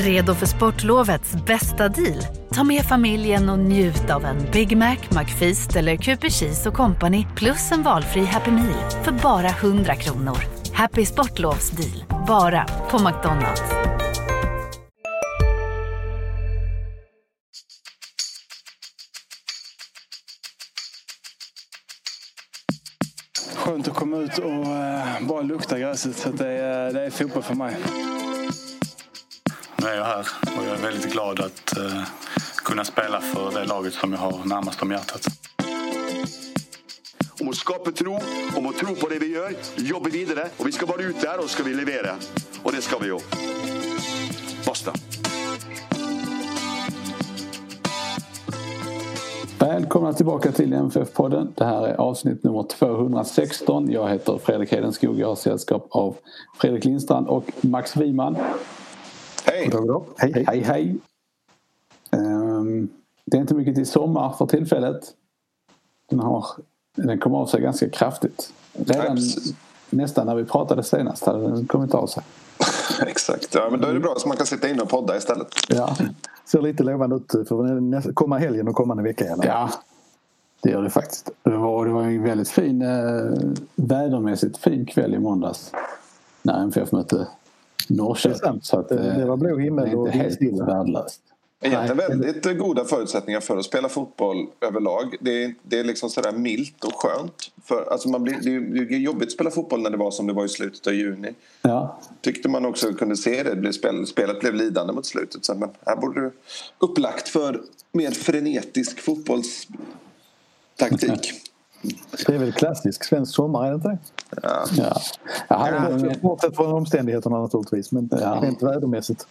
Redo för sportlovets bästa deal? Ta med familjen och njut av en Big Mac, McFeast eller Cooper Cheese och Company plus en valfri Happy Meal för bara 100 kronor. Happy Sportlovs deal, bara på McDonalds. Skönt att komma ut och eh, bara lukta gräset. Så det, är, det är fotboll för mig. Nu är jag här och jag är väldigt glad att eh, kunna spela för det laget som jag har närmast om hjärtat. Om å skape tro, om å tro på det vi gjør, jobbe videre. Og vi skal bare ut der, og så skal vi levere. Og det skal vi jo. Basta. Välkomna tillbaka till MFF-podden. Det här är avsnitt nummer 216. Jag heter Fredrik Hedenskog. Jag har sällskap av Fredrik Lindstrand och Max Wiman. Hej! Hej, hej, hej. Ehm, det är inte mycket till sommar för tillfället. Den, har, den kom av sig ganska kraftigt. Redan nästan när vi pratade senast hade den kommit av sig. Exakt, ja, men då är det bra så man kan sitta inne och podda istället. Ja, Ser lite lovande ut för komma helgen och kommande vecka. Eller? ja det gör det faktiskt. Det var, det var en väldigt fin, eh, vädermässigt fin kväll i måndags. När MFF mötte Det är Norrköping. sant. Så att, Det- det var blå himmel det är och inte helt vindstilla. värdelöst. Egentligen väldigt goda förutsättningar för att spela fotboll överlag. Det är, det är liksom sådär milt och skönt. För, alltså man blir, det är det jobbigt att spela fotboll när det var som det var i slutet av juni. Ja, Tyckte man också kunde se det. det blev spel, spelet blev lidande mot slutet. Så, men här borde du upplagt för mer frenetisk fotbollstaktik. Det är väl klassisk svensk sommar, är det inte det? Ja. ja. Jag hade, igång, Bortsett från omständigheterna naturligtvis, men Ja. rent vädermässigt.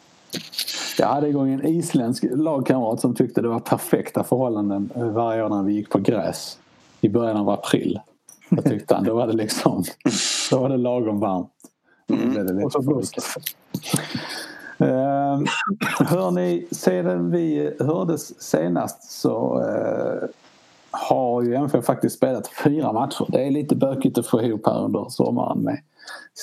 jag hade igång en isländsk lagkamrat som tyckte det var perfekta förhållanden varje år när vi gick på gräs i början av april. Jag tyckte han, då var det liksom då var det lagom varmt. Lätt Och så blåst. Eh, hörni, sedan vi hördes senast så eh, har ju MFF faktiskt spelat fyra matcher. Det är lite bökigt att få ihop här under sommaren med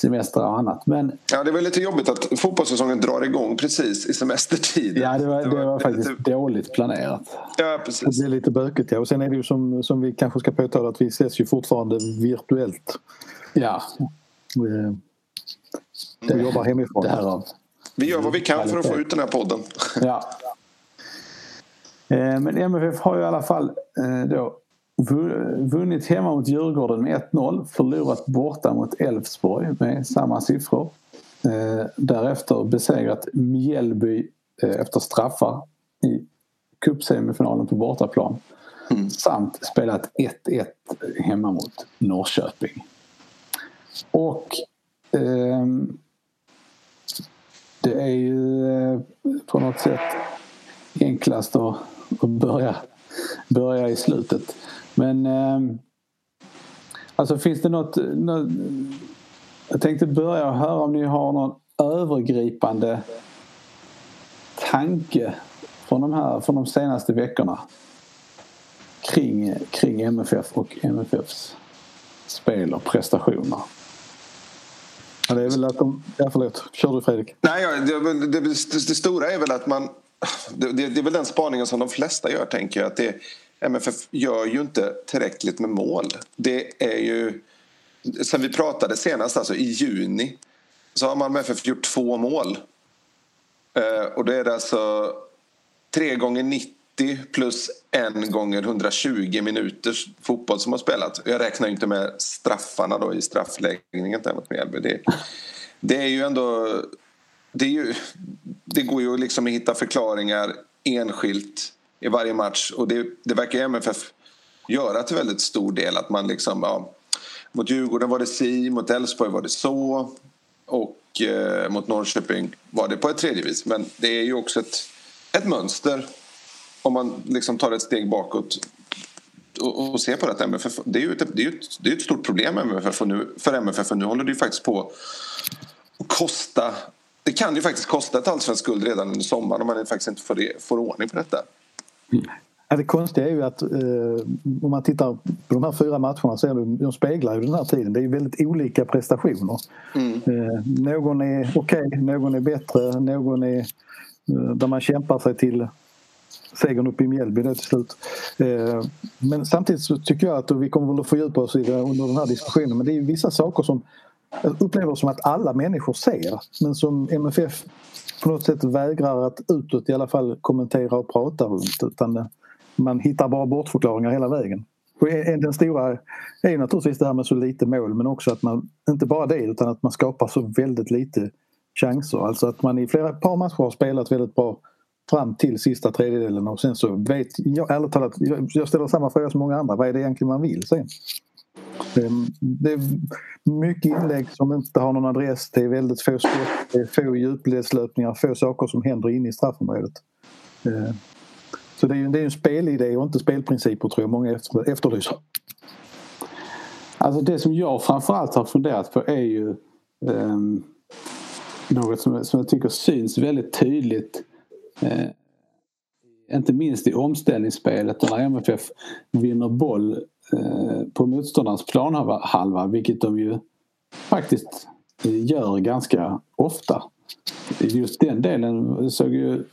semester och annat. Men ja, det var lite jobbigt att fotbollssäsongen drar igång precis i semestertid. ja, det var, det var faktiskt lite- dåligt planerat. Ja, Det precis. blir lite bökigt. Ja. Och sen är det ju som, som vi kanske ska påtala att vi ses ju fortfarande virtuellt. Ja, Vi, vi jobbar hemifrån. därav. Vi gör vad vi kan för att få ut den här podden. Ja. Eh, Men MFF har ju i alla fall eh, då vu- vunnit hemma mot Djurgården med 1-0. Förlorat borta mot Elfsborg med samma siffror. Eh, Därefter besegrat Mjällby eh, efter straffar i cupsemifinalen på bortaplan. Samt spelat 1-1 hemma mot Norrköping. Och ehm, det är ju eh, på något sätt enklast att, och börja, börja i slutet. Men eh, alltså finns det något, något... Jag tänkte börja och höra om ni har någon övergripande tanke från de, här, från de senaste veckorna kring, kring MFF och MFFs spel och prestationer. Ja, det är väl att de... Ja, förlåt. Kör du Fredrik. Nej, det, det, det, det stora är väl att man... Det, det, det är väl den spaningen som de flesta gör, tänker jag. Att det, MFF gör ju inte tillräckligt med mål. Det är ju... Sen vi pratade senast, alltså i juni, så har Malmö FF gjort två mål. Eh, och det är alltså 3 gånger 90 plus 1 gånger 120 minuters fotboll som har spelats. Jag räknar ju inte med straffarna då i straffläggningen där mot Mjällby. Det, det är ju ändå... Det, är ju, det går ju liksom att hitta förklaringar enskilt i varje match och det, det verkar ju MFF göra till väldigt stor del att man liksom... Ja, mot Djurgården var det si, mot Elfsborg var det så och eh, mot Norrköping var det på ett tredje vis. Men det är ju också ett, ett mönster om man liksom tar ett steg bakåt och, och ser på det MFF, det är ju ett, det är ett, det är ett stort problem MFF och nu, för MFF och nu håller det ju faktiskt på att kosta det kan ju faktiskt kosta ett allsvenskt guld redan under sommaren om man faktiskt inte får, det, får ordning på detta. Ja, det konstiga är ju att eh, om man tittar på de här fyra matcherna så är de, de speglar ju den här tiden. Det är ju väldigt olika prestationer. Eh, någon är okej, någon är bättre, någon är där man kämpar sig till segern uppe i Mjällby då till slut. Men samtidigt så tycker jag att, vi kommer väl att fördjupa oss i det under den här diskussionen, men det är vissa saker som upplever som att alla människor ser men som MFF på något sätt vägrar att utåt i alla fall kommentera och prata runt utan eh, man hittar bara bortförklaringar hela vägen. Och den stora är naturligtvis det här med så lite mål men också att man, inte bara det utan att man skapar så väldigt lite chanser. Alltså att man i flera par matcher har spelat väldigt bra fram till sista tredjedelen och sen så vet jag ärligt talat, jag ställer samma fråga som många andra, vad är det egentligen man vill sen? Det är mycket inlägg som inte har någon adress, det är väldigt få skott, det är få djupledslöpningar, få saker som händer inne i straffområdet. Eh, så det är ju det är en spelidé och inte spelprinciper tror jag många efterlyser. Alltså det som jag framförallt har funderat på är ju um, något som, som jag tycker syns väldigt tydligt uh, inte minst i omställningsspelet när MFF vinner boll på motståndarens planhalva vilket de ju faktiskt gör ganska ofta. Just den delen såg ju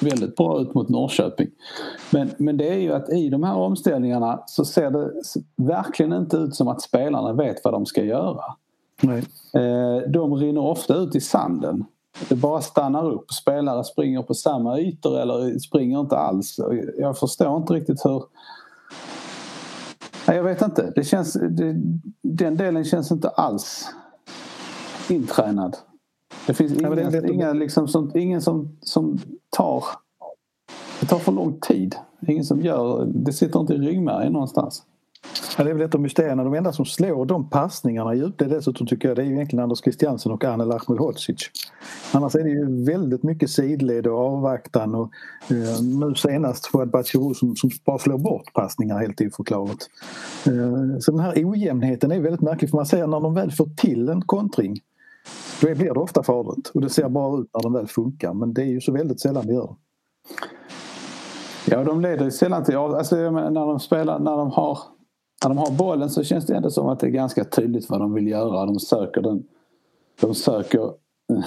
väldigt bra ut mot Norrköping. Men, men det är ju att i de här omställningarna så ser det verkligen inte ut som att spelarna vet vad de ska göra. Nej. Eh, de rinner ofta ut i sanden. Det bara stannar upp. Spelare springer på samma ytor eller springer inte alls. Jag förstår inte riktigt hur... Nej, jag vet inte. Det känns, det, den delen känns inte alls intränad. Det finns ingen, ja, det inga, liksom, som, ingen som, som tar... Det tar för lång tid. Ingen som gör... Det sitter inte i ryggmärgen någonstans. Ja, det är väl ett av mysterierna. De enda som slår de passningarna djupt det dessutom tycker jag det är ju egentligen Anders Christiansen och Anel Ahmedhodzic. Annars är det ju väldigt mycket sidled och avvaktan och eh, nu senast Fouad Bachirou som, som bara slår bort passningar helt oförklarligt. Eh, så den här ojämnheten är väldigt märklig för man ser när de väl får till en kontring då blir det ofta farligt och det ser bara ut när den väl funkar men det är ju så väldigt sällan det gör Ja, de leder ju sällan till... Alltså, när de spelar, när de, har, när de har bollen så känns det ändå som att det är ganska tydligt vad de vill göra. De söker den... De söker eh,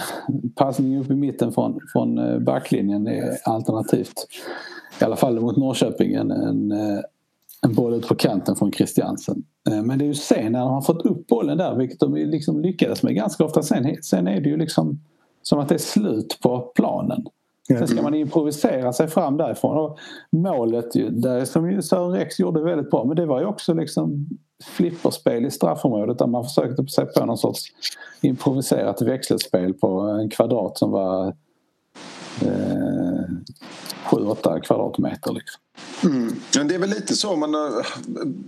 passning upp i mitten från, från eh, backlinjen är alternativt. I alla fall mot Norrköping en, en, eh, en boll ut på kanten från Christiansen. Men det är ju sen när de har fått upp bollen där, vilket de liksom lyckades med ganska ofta. Sen, sen är det ju liksom som att det är slut på planen. Sen ska man improvisera sig fram därifrån. Och målet där, som Sören Rex gjorde väldigt bra men det var ju också liksom flipperspel i straffområdet där man försökte sig på någon sorts improviserat växelspel på en kvadrat som var eh, 7-8 kvadratmeter. Liksom. Mm. Men det är väl lite så. Man har,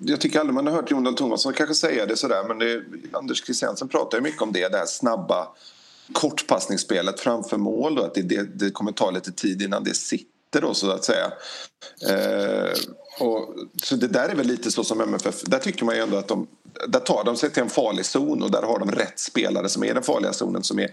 jag tycker aldrig man har hört Jon Dahl Tomasson kanske säga det sådär men det, Anders Christiansen pratar ju mycket om det, det här snabba kortpassningsspelet framför mål då, att det, det, det kommer ta lite tid innan det sitter då så att säga. Eh, och, så det där är väl lite så som MFF, där tycker man ju ändå att de, där tar de sig till en farlig zon och där har de rätt spelare som är i den farliga zonen som är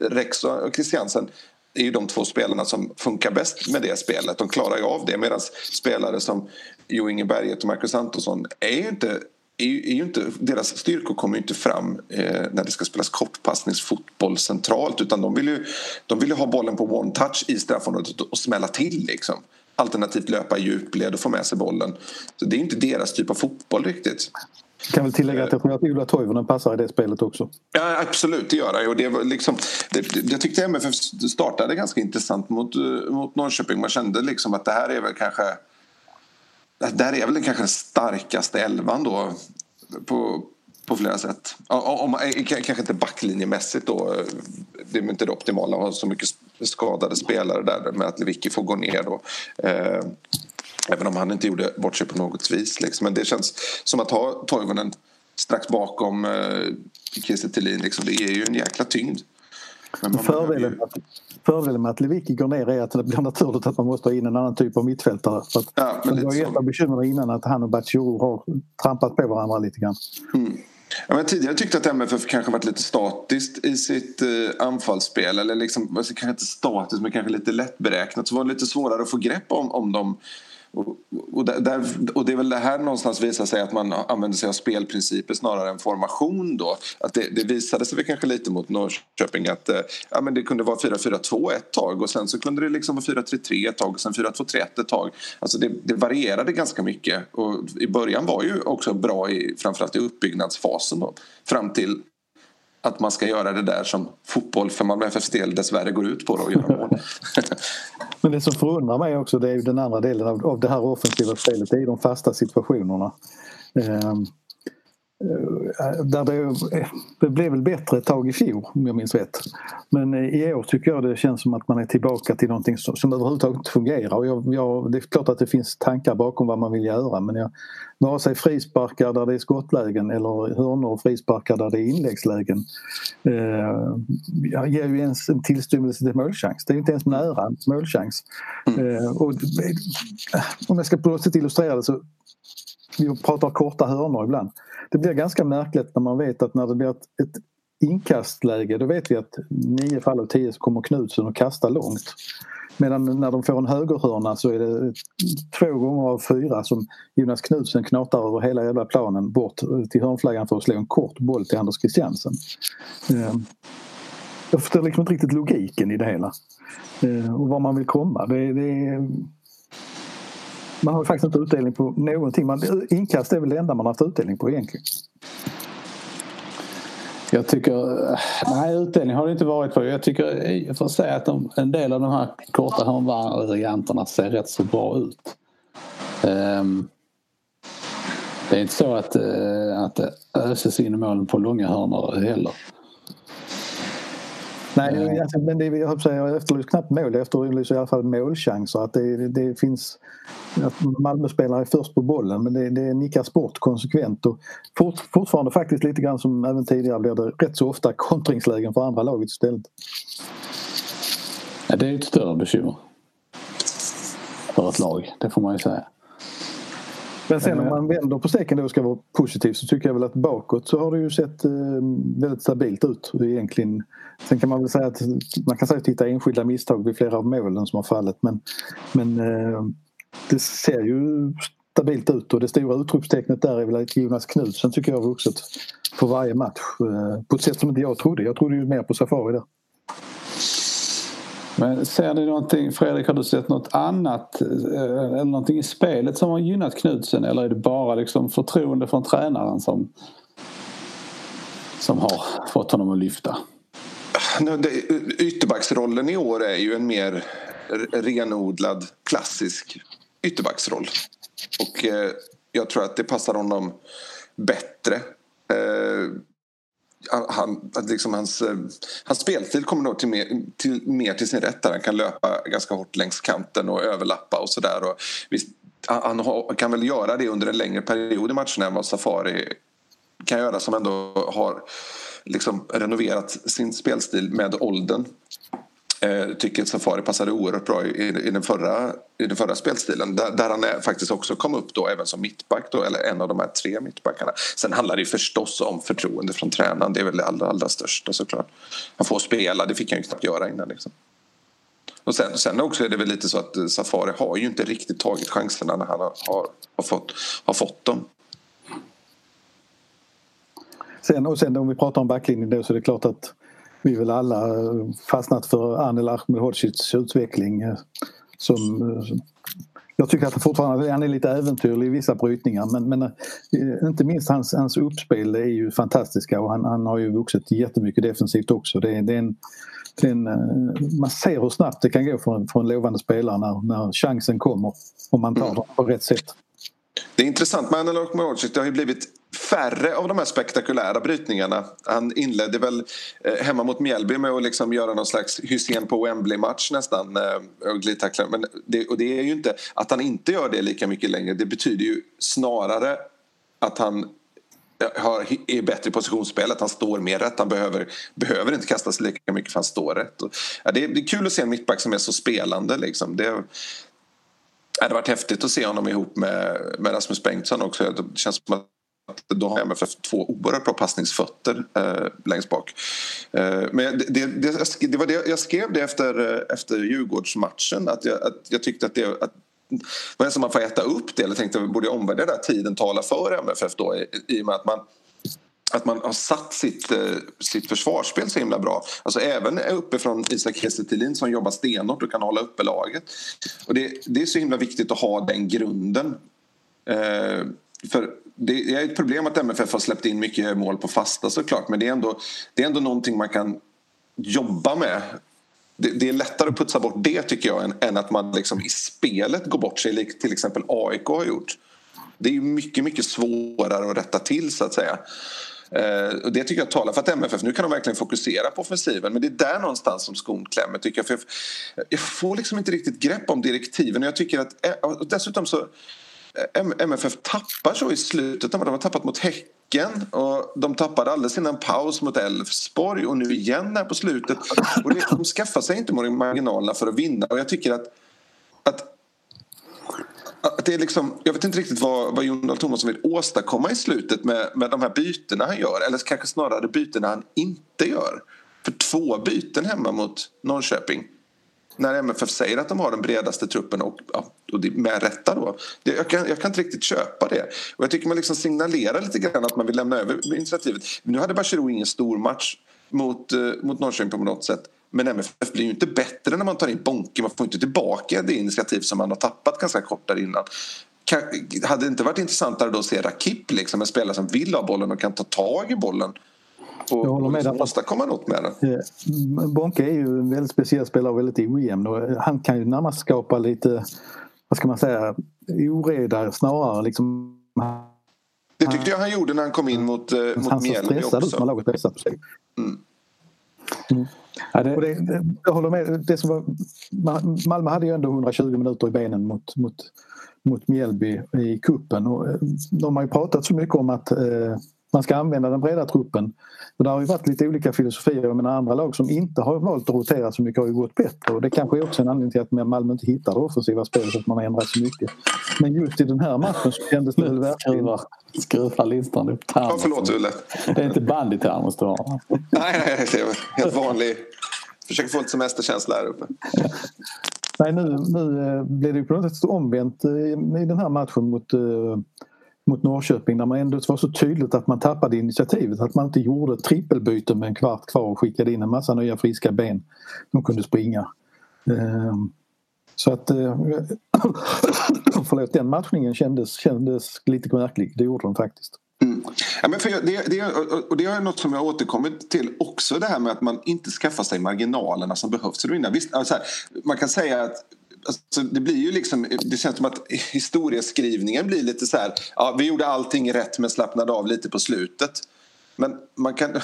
Rex och Christiansen är ju de två spelarna som funkar bäst med det spelet. De klarar ju av det medan spelare som Jo Inge Berget och Marcus Antonsson är ju inte är ju, är ju inte, deras styrkor kommer ju inte fram eh, när det ska spelas kortpassningsfotboll centralt utan de vill ju, de vill ju ha bollen på one touch i straffområdet och smälla till liksom. Alternativt löpa i djupled och få med sig bollen. Så det är inte deras typ av fotboll riktigt. Jag kan väl tillägga att jag tror att Ola Toivonen passar i det spelet också. Ja, absolut, det gör han. Och det var liksom, det, jag tyckte MFF startade ganska intressant mot, mot Norrköping. Man kände liksom att det här är väl kanske där är väl den kanske starkaste elvan då på, på flera sätt. Om, eh, kanske inte backlinjemässigt då. Eh, det är inte det optimala att ha så mycket skadade spelare där med att Lewicki får gå ner då. Eh, även om han inte gjorde bort sig på något vis. Liksom. Men det känns som att ha Toivonen strax bakom eh, Kiese liksom, det ger ju en jäkla tyngd. Men fördelen, ju fördelen med att Lewicki går ner är att det blir naturligt att man måste ha in en annan typ av mittfältare. För att ja, men det var ett av bekymren innan att han och Batshuru har trampat på varandra lite grann. Mm. Ja, men tidigare tyckte att MFF kanske varit lite statiskt i sitt eh, anfallsspel. Eller liksom, alltså, kanske inte statiskt men kanske lite lättberäknat. Så var det lite svårare att få grepp om, om dem och, och, där, och det är väl det här någonstans visar sig att man använder sig av spelprinciper snarare än formation då. Att det, det visade sig väl kanske lite mot Norrköping att eh, ja, men det kunde vara 4-4-2 ett tag och sen så kunde det liksom vara 4-3-3 ett tag och sen 4-2-3-1 ett tag. Alltså det, det, varierade ganska mycket och i början var ju också bra i framförallt i uppbyggnadsfasen då. Fram till att man ska göra det där som fotboll för Malmö FFs del dessvärre går ut på då, att göra mål. Men det som förundrar mig också det är ju den andra delen av, av det här offensiva spelet. Det är de fasta situationerna. Eh, där det, det blev väl bättre ett tag i fjol om jag minns rätt. Men i år tycker jag det känns som att man är tillbaka till någonting som, som överhuvudtaget inte fungerar. Och jag, jag, det är klart att det finns tankar bakom vad man vill göra men jag, vare sig frisparkar där det är skottlägen eller hörnor och frisparkar där det är inläggslägen eh, ger ju ens en tillstymmelse till målchans. Det är inte ens nära en målchans. Mm. Eh, och, om jag ska på något sätt illustrera det så vi pratar korta hörnor ibland. Det blir ganska märkligt när man vet att när det blir ett, ett inkastläge då vet vi att nio fall av tio så kommer Knutsson att kasta långt. Medan när de får en högerhörna så är det två gånger av fyra som Jonas Knutsen knatar över hela jävla planen bort till hörnflaggan för att slå en kort boll till Anders Christiansen. Ehm, jag förstår liksom inte riktigt logiken i det hela. Ehm, och var man vill komma. Det, det, man har faktiskt inte utdelning på någonting. Man, inkast är väl det enda man har haft utdelning på egentligen. Jag tycker, nej utdelning har det inte varit på. Jag tycker, jag får säga att de, en del av de här korta hörnvarianterna ser rätt så bra ut. Um, det är inte så att, eh, att det öses in i målen på långa hörnor heller. Nej, alltså, men det, jag, säga, jag efterlyser knappt mål, jag efterlyser i alla fall målchanser. Att det, det finns att Malmö-spelare är först på bollen men det, det nickas bort konsekvent. Och fort, fortfarande faktiskt lite grann som även tidigare blir det rätt så ofta kontringslägen för andra laget istället. Ja, det är ett större bekymmer. För ett lag, det får man ju säga. Men sen om man vänder på steken då och ska vara positiv så tycker jag väl att bakåt så har det ju sett eh, väldigt stabilt ut egentligen. Sen kan man väl säga att man kan säkert hitta enskilda misstag vid flera av målen som har fallit men, men eh, det ser ju stabilt ut och det stora utropstecknet där är väl att Jonas Knutsen tycker jag har vuxit för varje match eh, på ett sätt som inte jag trodde. Jag trodde ju mer på Safari där. Men ser ni någonting, Fredrik, har du sett något annat eh, eller någonting i spelet som har gynnat Knutsen eller är det bara liksom förtroende från tränaren som, som har fått honom att lyfta? Ytterbacksrollen i år är ju en mer renodlad klassisk ytterbacksroll. Och eh, jag tror att det passar honom bättre. Eh, han, liksom hans, eh, hans spelstil kommer nog till mer, till, mer till sin rätt där han kan löpa ganska hårt längs kanten och överlappa och sådär. Han kan väl göra det under en längre period i matcherna än vad Safari kan göra som ändå har liksom renoverat sin spelstil med åldern. Eh, tycker att Safari passade oerhört bra i, i, den, förra, i den förra spelstilen där, där han är, faktiskt också kom upp då även som mittback då, eller en av de här tre mittbackarna. Sen handlar det förstås om förtroende från tränaren, det är väl det allra, allra största såklart. Han får spela, det fick han ju knappt göra innan liksom. Och sen, sen också är det väl lite så att eh, Safari har ju inte riktigt tagit chanserna när han har, har, har, fått, har fått dem. Sen, och sen om vi pratar om backlinjen då så är det klart att vi väl alla fastnat för Anel Ahmedhodzics utveckling. Eh, som, eh, jag tycker att fortfarande han är lite äventyrlig i vissa brytningar men, men eh, inte minst hans, hans uppspel är ju fantastiska och han, han har ju vuxit jättemycket defensivt också. Det, det är en, det är en, man ser hur snabbt det kan gå för en, för en lovande spelare när, när chansen kommer om man tar den på rätt sätt. Det är intressant med Anel Ahmedhodzic. Det har ju blivit färre av de här spektakulära brytningarna. Han inledde väl eh, hemma mot Mjällby med att liksom göra någon slags Hysén på Wembley-match nästan. Eh, Men det, och det är ju inte att han inte gör det lika mycket längre. Det betyder ju snarare att han eh, har, är bättre i positionsspel, att han står mer rätt. Han behöver, behöver inte kasta sig lika mycket för han står rätt. Och, ja, det, är, det, är, kul att se en mittback som är så spelande. Liksom. Det, det hade varit häftigt att se honom ihop med, med Rasmus Bengtsson också. Det känns som att då har MFF två oerhört bra passningsfötter eh, längst bak. Eh, men det, det, det, det, var det jag skrev det efter, eh, efter Djurgårdsmatchen att jag, att jag tyckte att, det, att var är det som man får äta upp det? Eller tänkte borde jag omvärdera tiden talar för MFF då i, i och med att man att man har satt sitt, eh, sitt försvarsspel så himla bra. Alltså även uppifrån Isak Kiese som jobbar stenhårt och kan hålla uppe laget. Och det, det är så himla viktigt att ha den grunden. Eh, för det är ett problem att MFF har släppt in mycket mål på fasta såklart men det är ändå, det är ändå någonting man kan jobba med. Det, det är lättare att putsa bort det tycker jag än, än att man liksom i spelet går bort sig, till exempel AIK har gjort. Det är mycket, mycket svårare att rätta till så att säga. Eh, och det tycker jag talar för att MFF, nu kan de verkligen fokusera på offensiven men det är där någonstans som skon klämmer tycker jag. För jag, jag får liksom inte riktigt grepp om direktiven och jag tycker att eh, och dessutom så MFF tappar så i slutet. De har tappat mot Häcken och de tappade alldeles innan paus mot Elfsborg och nu igen här på slutet. Och det, de skaffar sig inte marginalerna för att vinna och jag tycker att, att att det är liksom, jag vet inte riktigt vad, vad Jon Dahl Tomasson vill åstadkomma i slutet med, med de här bytena han gör. Eller kanske snarare bytena han inte gör. För två byten hemma mot Norrköping när MFF säger att de har den bredaste truppen och, och med rätta då. Det, jag, kan, jag kan inte riktigt köpa det. Och jag tycker man liksom signalerar lite grann att man vill lämna över initiativet. Nu hade Bachirou ingen stor match mot, uh, mot Norrköping på något sätt. Men MFF blir ju inte bättre när man tar in Bonke. Man får inte tillbaka det initiativ som man har tappat ganska kort där innan. hade det inte varit intressantare då att se Rakip, liksom, en spelare som vill ha bollen och kan ta tag i bollen? Och, jag håller med och åstadkomma något med den. Eh, Bonke är ju en väldigt speciell spelare och väldigt ojämn. Och han kan ju närmast skapa lite, vad ska man säga, oreda snarare. Liksom, det tyckte jag han gjorde när han kom in mot, eh, mot Mjällby också. Han såg stressad ut när laget pressade på sig. Mm. Mm. Ja, det... Det, det, jag håller med. Det som var, Malmö hade ju ändå 120 minuter i benen mot, mot, mot Mjällby i kuppen och eh, De har ju pratat så mycket om att eh, man ska använda den breda truppen. Och det har ju varit lite olika filosofier. Men andra lag som inte har valt att rotera så mycket har ju gått bättre. Och det kanske är också en anledning till att Malmö inte hittar det offensiva spelet. Att man har ändrat så mycket. Men just i den här matchen så kändes det verkligen... Skruvar Lindstrand upp termos. Ja, förlåt Ulle. Det är inte bandytermos du har? Nej, nej, det är helt vanlig. Försöker få lite semesterkänsla här uppe. Nej, nu, nu eh, blev det på något sätt omvänt eh, i den här matchen mot eh, mot Norrköping där man ändå var så tydligt att man tappade initiativet. Att man inte gjorde trippelbyte med en kvart kvar och skickade in en massa nya friska ben. De kunde springa. Ehm, så att eh, förlåt, den matchningen kändes, kändes lite märklig. Det gjorde den faktiskt. Mm. Ja, men för det, det, och det är något som jag återkommit till också det här med att man inte skaffar sig marginalerna som behövs. Visst, alltså här, man kan säga att Alltså, det blir ju liksom, det känns som att historieskrivningen blir lite så här, ja, vi gjorde allting rätt men slappnade av lite på slutet. Men man kan, man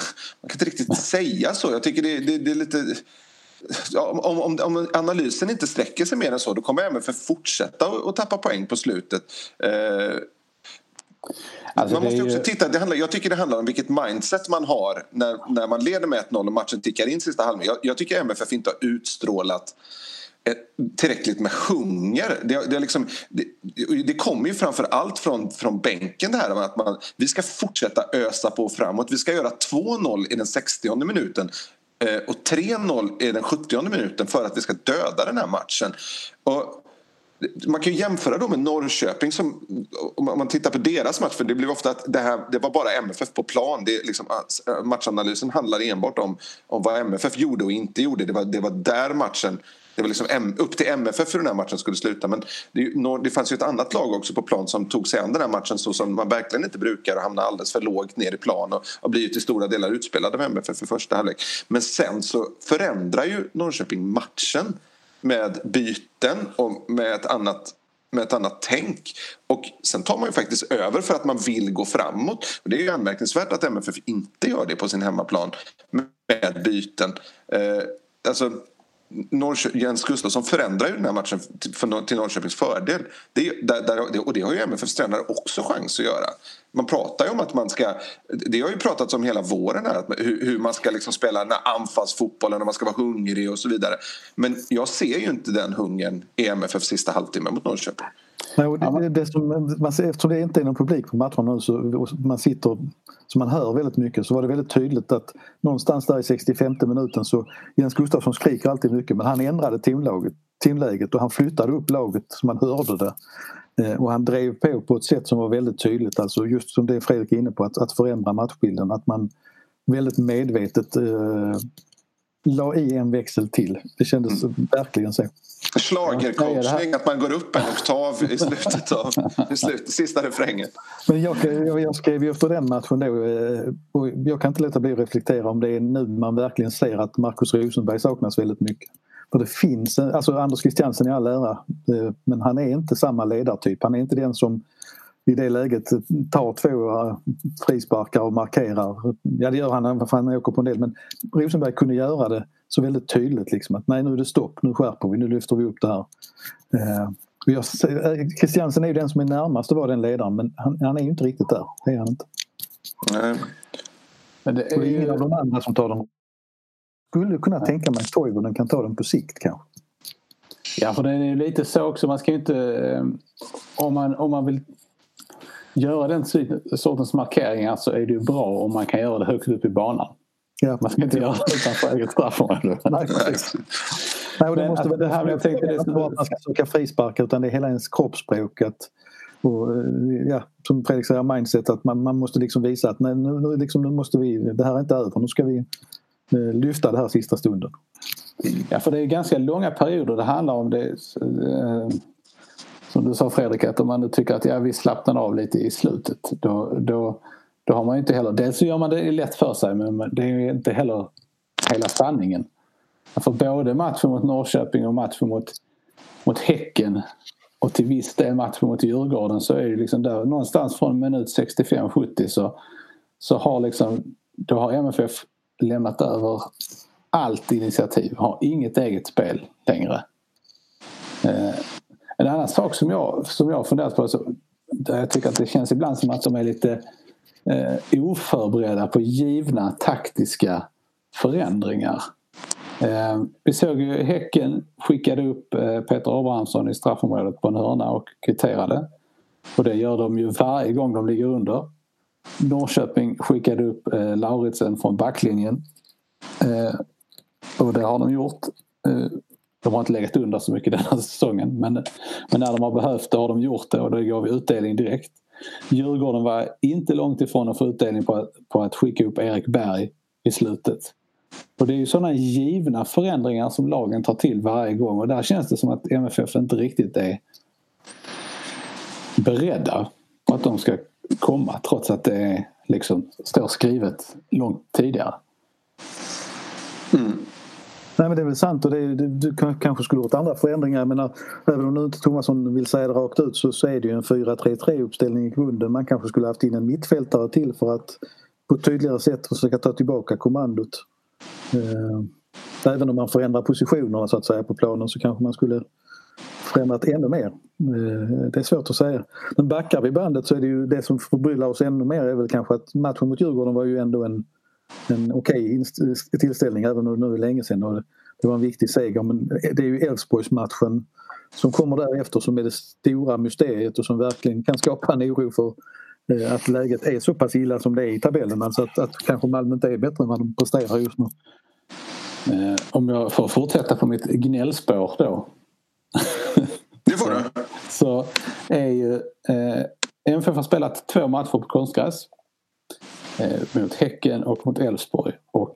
kan inte riktigt säga så. Jag tycker det, det, det är lite... om, om, om, analysen inte sträcker sig mer än så då kommer MFF fortsätta att tappa poäng på slutet. Eh, Alltså man måste ju... också titta, det handlar, jag tycker det handlar om vilket mindset man har när, när man leder med 1-0 och matchen tickar in sista halvlek. Jag, jag tycker MFF inte har utstrålat Eh, tillräckligt med hunger. Det, det, liksom, det, det kommer ju framför allt från, från bänken det här att man, vi ska fortsätta ösa på framåt. Vi ska göra 2-0 i den 60 minuten eh, och 3-0 i den 70 minuten för att vi ska döda den här matchen. Och man kan jämföra då med Norrköping som, om man tittar på deras match, för det blev ofta att det, här, det var bara MFF på plan. Det liksom, alltså, matchanalysen handlar enbart om, om vad MFF gjorde och inte gjorde. Det var, det var där matchen det var liksom upp till MFF hur den här matchen skulle sluta. Men det, det fanns ju ett annat lag också på plan som tog sig an den här matchen så som man verkligen inte brukar och hamna alldeles för lågt ner i plan och har blivit till stora delar utspelade av MFF för första halvlek. Men sen så förändrar ju Norrköping matchen med byten och med ett annat med ett annat tänk. Och sen tar man ju faktiskt över för att man vill gå framåt. Och det är ju anmärkningsvärt att MFF inte gör det på sin hemmaplan med byten. Eh, alltså, Norrkö Jens Gustafsson förändrar ju den här matchen till Norrköpings fördel. Det, där, där, och det har ju MFFs tränare också chans att göra. Man pratar ju om att man ska... Det har ju pratats om hela våren här, hur, hur man ska liksom spela den här anfallsfotbollen och man ska vara hungrig och så vidare. Men jag ser ju inte den hungern i MFFs sista halvtimme mot Norrköping. Nej, och det, det, som, man eftersom det inte är någon publik på matcherna nu så man sitter så man hör väldigt mycket så var det väldigt tydligt att någonstans där i 65 minuten så Jens Gustafsson skriker alltid mycket men han ändrade tonlaget timläget och han flyttade upp laget så man hörde det. Eh, och han drev på på ett sätt som var väldigt tydligt, alltså just som det Fredrik är inne på, att, att förändra matchbilden. Att man väldigt medvetet eh, la i en växel till. Det kändes mm. verkligen så. Schlagercoachning, att man går upp en oktav i slutet av i slutet, sista refrängen. Men jag, jag, jag skrev ju efter den matchen då eh, och jag kan inte låta bli att reflektera om det är nu man verkligen ser att Markus Rosenberg saknas väldigt mycket. För det finns, alltså Anders Christiansen i all ära, eh, men han är inte samma ledartyp. Han är inte den som i det läget tar två frisparkar och markerar. Ja det gör han, för han åker på en del men Rosenberg kunde göra det så väldigt tydligt liksom att nej nu är det stopp, nu skärper vi, nu lyfter vi upp det här. Eh, jag, Christiansen är ju den som är närmast att vara den ledaren men han, han är ju inte riktigt där. Det är han inte. Nej. Men det är ju... ingen av de andra som tar den. Skulle kunna tänka mig att Toivonen kan ta den på sikt kanske. Ja för det är ju lite så också, man ska ju inte... Eh, om man, om man vill göra den sortens markeringar så är det ju bra om man kan göra det högt upp i banan. Ja. Man ska inte göra det utanför eget straffområde. Nej, Nej, och det måste vara det här jag tänkte det är inte att man ska söka frisparkar utan det är hela ens kroppsspråk. Och, ja, som Fredrik säger, mindset att man, man måste liksom visa att nej, nu, nu, liksom, nu måste vi, det här är inte över, nu ska vi eh, lyfta det här sista stunden. Ja, för det är ganska långa perioder det handlar om. det. Som du sa Fredrik, att om man nu tycker att ja, vi slappnar av lite i slutet då, då, då har man ju inte heller... Dels så gör man det lätt för sig men det är ju inte heller hela sanningen. För både matchen mot Norrköping och matchen mot, mot Häcken och till viss del matchen mot Djurgården så är det liksom där någonstans från minut 65-70 så, så har liksom då har MFF lämnat över allt initiativ, har inget eget spel längre. Eh, en annan sak som jag, som jag funderat på, så, där jag tycker att det känns ibland som att de är lite eh, oförberedda på givna taktiska förändringar. Eh, vi såg ju Häcken skickade upp eh, Peter Abrahamsson i straffområdet på en hörna och kvitterade. Och det gör de ju varje gång de ligger under. Norrköping skickade upp eh, Lauritsen från backlinjen. Eh, och det har de gjort. Eh, de har inte legat under så mycket den här säsongen men, men när de har behövt det har de gjort det och då gav vi utdelning direkt. Djurgården var inte långt ifrån att få utdelning på, på att skicka upp Erik Berg i slutet. Och det är ju sådana givna förändringar som lagen tar till varje gång och där känns det som att MFF inte riktigt är beredda på att de ska komma trots att det liksom står skrivet långt tidigare. Nej men det är väl sant och det, det, du kanske skulle gjort andra förändringar. Men eh, även om nu inte Thomasson vill säga det rakt ut så, så är det ju en 4-3-3 uppställning i grunden. Man kanske skulle haft in en mittfältare till för att på ett tydligare sätt försöka ta tillbaka kommandot. Eh, även om man förändrar positionerna så att säga på planen så kanske man skulle förändrat ännu mer. Eh, det är svårt att säga. Men backar vi bandet så är det ju det som förbryllar oss ännu mer är väl kanske att matchen mot Djurgården var ju ändå en en okej okay tillställning även om det nu är länge sedan och det var en viktig seger. Men det är ju Elfsborgsmatchen som kommer därefter som är det stora mysteriet och som verkligen kan skapa en oro för eh, att läget är så pass illa som det är i tabellen. Alltså att, att kanske Malmö inte är bättre än vad de presterar just nu. Eh, om jag får fortsätta på mitt gnällspår då. Det får du. så är ju eh, MFF har spelat två matcher på konstgräs eh, mot Häcken och mot Elfsborg och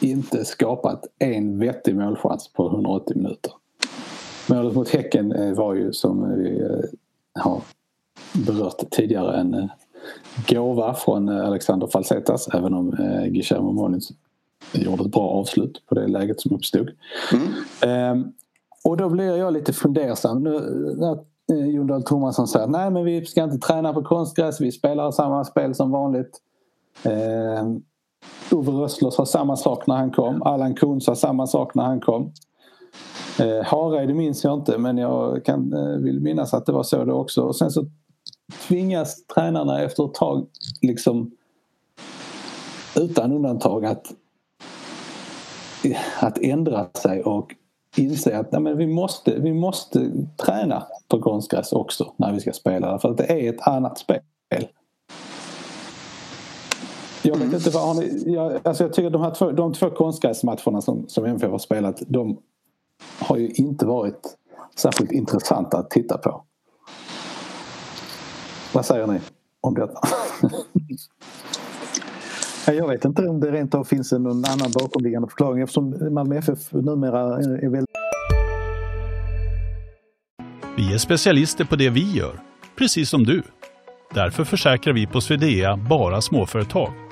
inte skapat en vettig målchans på 180 minuter. Målet mot Häcken eh, var ju som vi eh, har berört tidigare en eh, gåva från Alexander Falsetas även om Guillermo Molins gjorde ett bra avslut på det läget som uppstod. Mm. Ehm, och då blir jag lite fundersam. Nu, när Jon Dahl Tomasson säger nej men vi ska inte träna på konstgräs, vi spelar samma spel som vanligt. Eh, Ove Rössler sa samma sak när han kom. Allan Kuhn sa samma sak när han kom. Eh, Hareide minns jag inte men jag kan, eh, vill minnas att det var så det också. Och sen så tvingas tränarna efter ett tag liksom utan undantag att, eh, att ändra sig och inse att nej, men vi, måste, vi måste träna på konstgräs också när vi ska spela. För att det är ett annat spel. Jag vet inte vad har ni, jag, alltså jag tycker de här två, de två konstgräsmatcherna som, som MFF har spelat de har ju inte varit särskilt intressanta att titta på. Vad säger ni om detta? Jag vet inte om det rent av finns någon annan bakomliggande förklaring eftersom Malmö FF numera är väldigt... Vi är specialister på det vi gör, precis som du. Därför försäkrar vi på Swedea bara småföretag,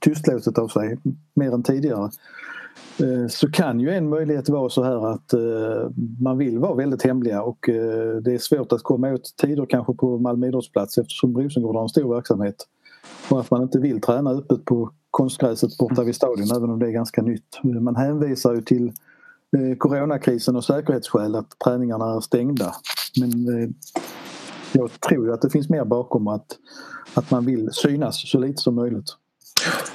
tystlåtet av sig mer än tidigare. Eh, så kan ju en möjlighet vara så här att eh, man vill vara väldigt hemliga och eh, det är svårt att komma åt tider kanske på Malmö idrottsplats eftersom Rosengård har en stor verksamhet. Och att man inte vill träna öppet på konstgräset borta vid stadion även om det är ganska nytt. Man hänvisar ju till coronakrisen och säkerhetsskäl att träningarna är stängda. Men jag tror ju att det finns mer bakom att, att man vill synas så lite som möjligt.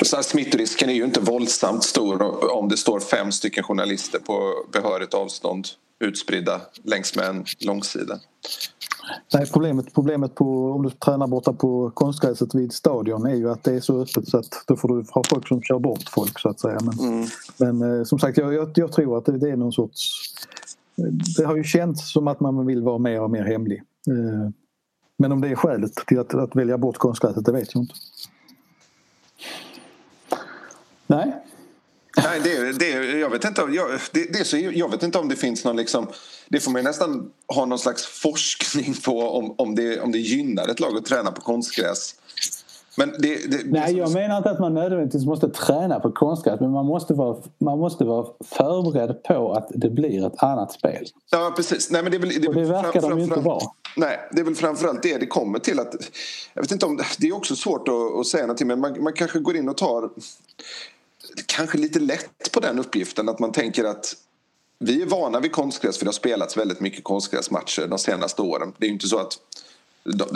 Så här, smittorisken är ju inte våldsamt stor om det står fem stycken journalister på behörigt avstånd utspridda längs med en långsida. Nej, problemet, problemet på, om du tränar borta på konstgräset vid stadion är ju att det är så öppet så att då får du ha folk som kör bort folk så att säga. Men, mm. men eh, som sagt, jag, jag, jag, tror att det, är någon sorts... Det har ju känts som att man vill vara mer och mer hemlig. Eh, men om det är skälet till att, att välja bort konstgräset, det vet jag inte. Nej. Nej, det, det, jag, vet inte, jag, det, det så, jag vet inte om det finns någon... Liksom, det får man nästan ha någon slags forskning på om, om, det, om det gynnar ett lag att träna på konstgräs. Men det, det, Nej, jag menar inte att man nödvändigtvis måste träna på konstgräs men man måste, vara, man måste vara förberedd på att det blir ett annat spel. Ja, precis. Nej, men det, är väl, det, Och det verkar fram, de ju inte vara. Nej, det är väl framförallt det det kommer till. att jag vet inte om, Det är också svårt att, att säga någonting men man, man kanske går in och tar kanske lite lätt på den uppgiften att man tänker att vi är vana vid konstgräs för det har spelats väldigt mycket konstgräsmatcher de senaste åren. Det är ju inte så att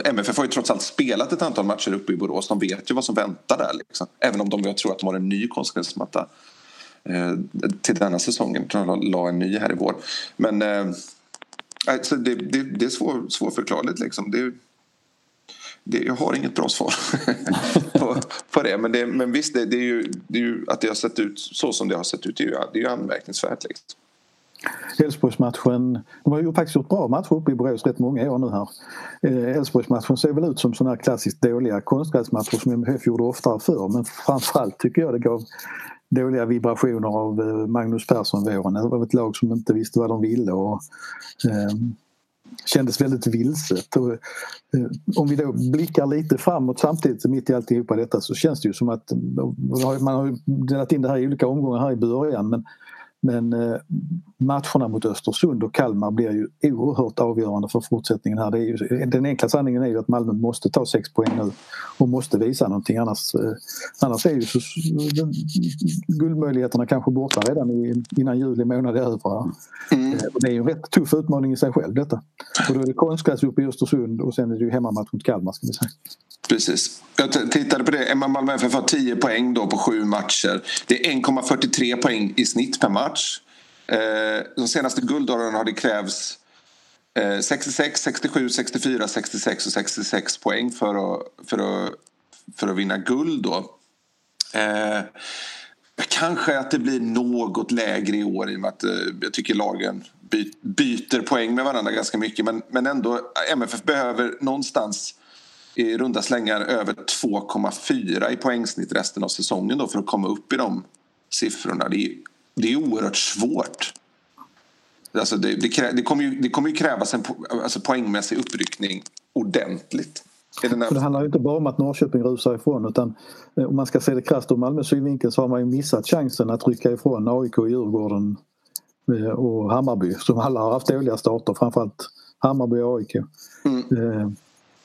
MFF har ju trots allt spelat ett antal matcher uppe i Borås. De vet ju vad som väntar där. Liksom. Även om de jag tror att de har en ny konstgräsmatta eh, till denna säsongen. Jag tror de la en ny här i vår. Men eh, alltså det, det, det är svår, svårförklarligt. Liksom. Det, det, jag har inget bra svar på, på det. Men, det, men visst, det, det, är ju, det är ju, att det har sett ut så som det har sett ut, det är ju, det är ju anmärkningsvärt. Liksom. Elfsborgsmatchen, de har ju faktiskt gjort bra matcher uppe i Borås rätt många år nu här. Eh, Elfsborgsmatchen ser väl ut som sådana här klassiskt dåliga konstgräsmatcher som MFF gjorde oftare förr men framförallt tycker jag det gav dåliga vibrationer av eh, Magnus Persson-våren. Det var ett lag som inte visste vad de ville och eh, kändes väldigt vilset. Och, eh, om vi då blickar lite framåt samtidigt mitt i alltihopa detta så känns det ju som att eh, man har delat in det här i olika omgångar här i början men men eh, matcherna mot Östersund och Kalmar blir ju oerhört avgörande för fortsättningen här. Ju, den enkla sanningen är ju att Malmö måste ta sex poäng nu och måste visa någonting annars, eh, annars är ju så, guldmöjligheterna kanske borta redan innan juli månad är över. Mm. Eh, det är ju en rätt tuff utmaning i sig själv detta. Och då är det konstgräs uppe i Östersund och sen är det ju hemmamatch mot Kalmar ska vi säga. Precis. Jag tittade på det. Malmö FF har 10 poäng då på sju matcher. Det är 1,43 poäng i snitt per match. Eh, de senaste guldåren har det krävts 66, 67, 64, 66 och 66 poäng för att, för att, för att vinna guld. Då. Eh, kanske att det blir något lägre i år i och med att eh, jag tycker lagen byter poäng med varandra ganska mycket. Men, men ändå, MFF behöver någonstans i runda slängar över 2,4 i poängsnitt resten av säsongen då för att komma upp i de siffrorna. Det är, det är oerhört svårt. Alltså det, det, det, kommer ju, det kommer ju krävas en alltså poängmässig uppryckning ordentligt. Det, det, handlar ju inte bara om att Norrköping rusar ifrån utan eh, om man ska se det krasst ur Malmös synvinkel så har man ju missat chansen att rycka ifrån AIK, Djurgården eh, och Hammarby som alla har haft dåliga starter, framförallt Hammarby och AIK. Mm.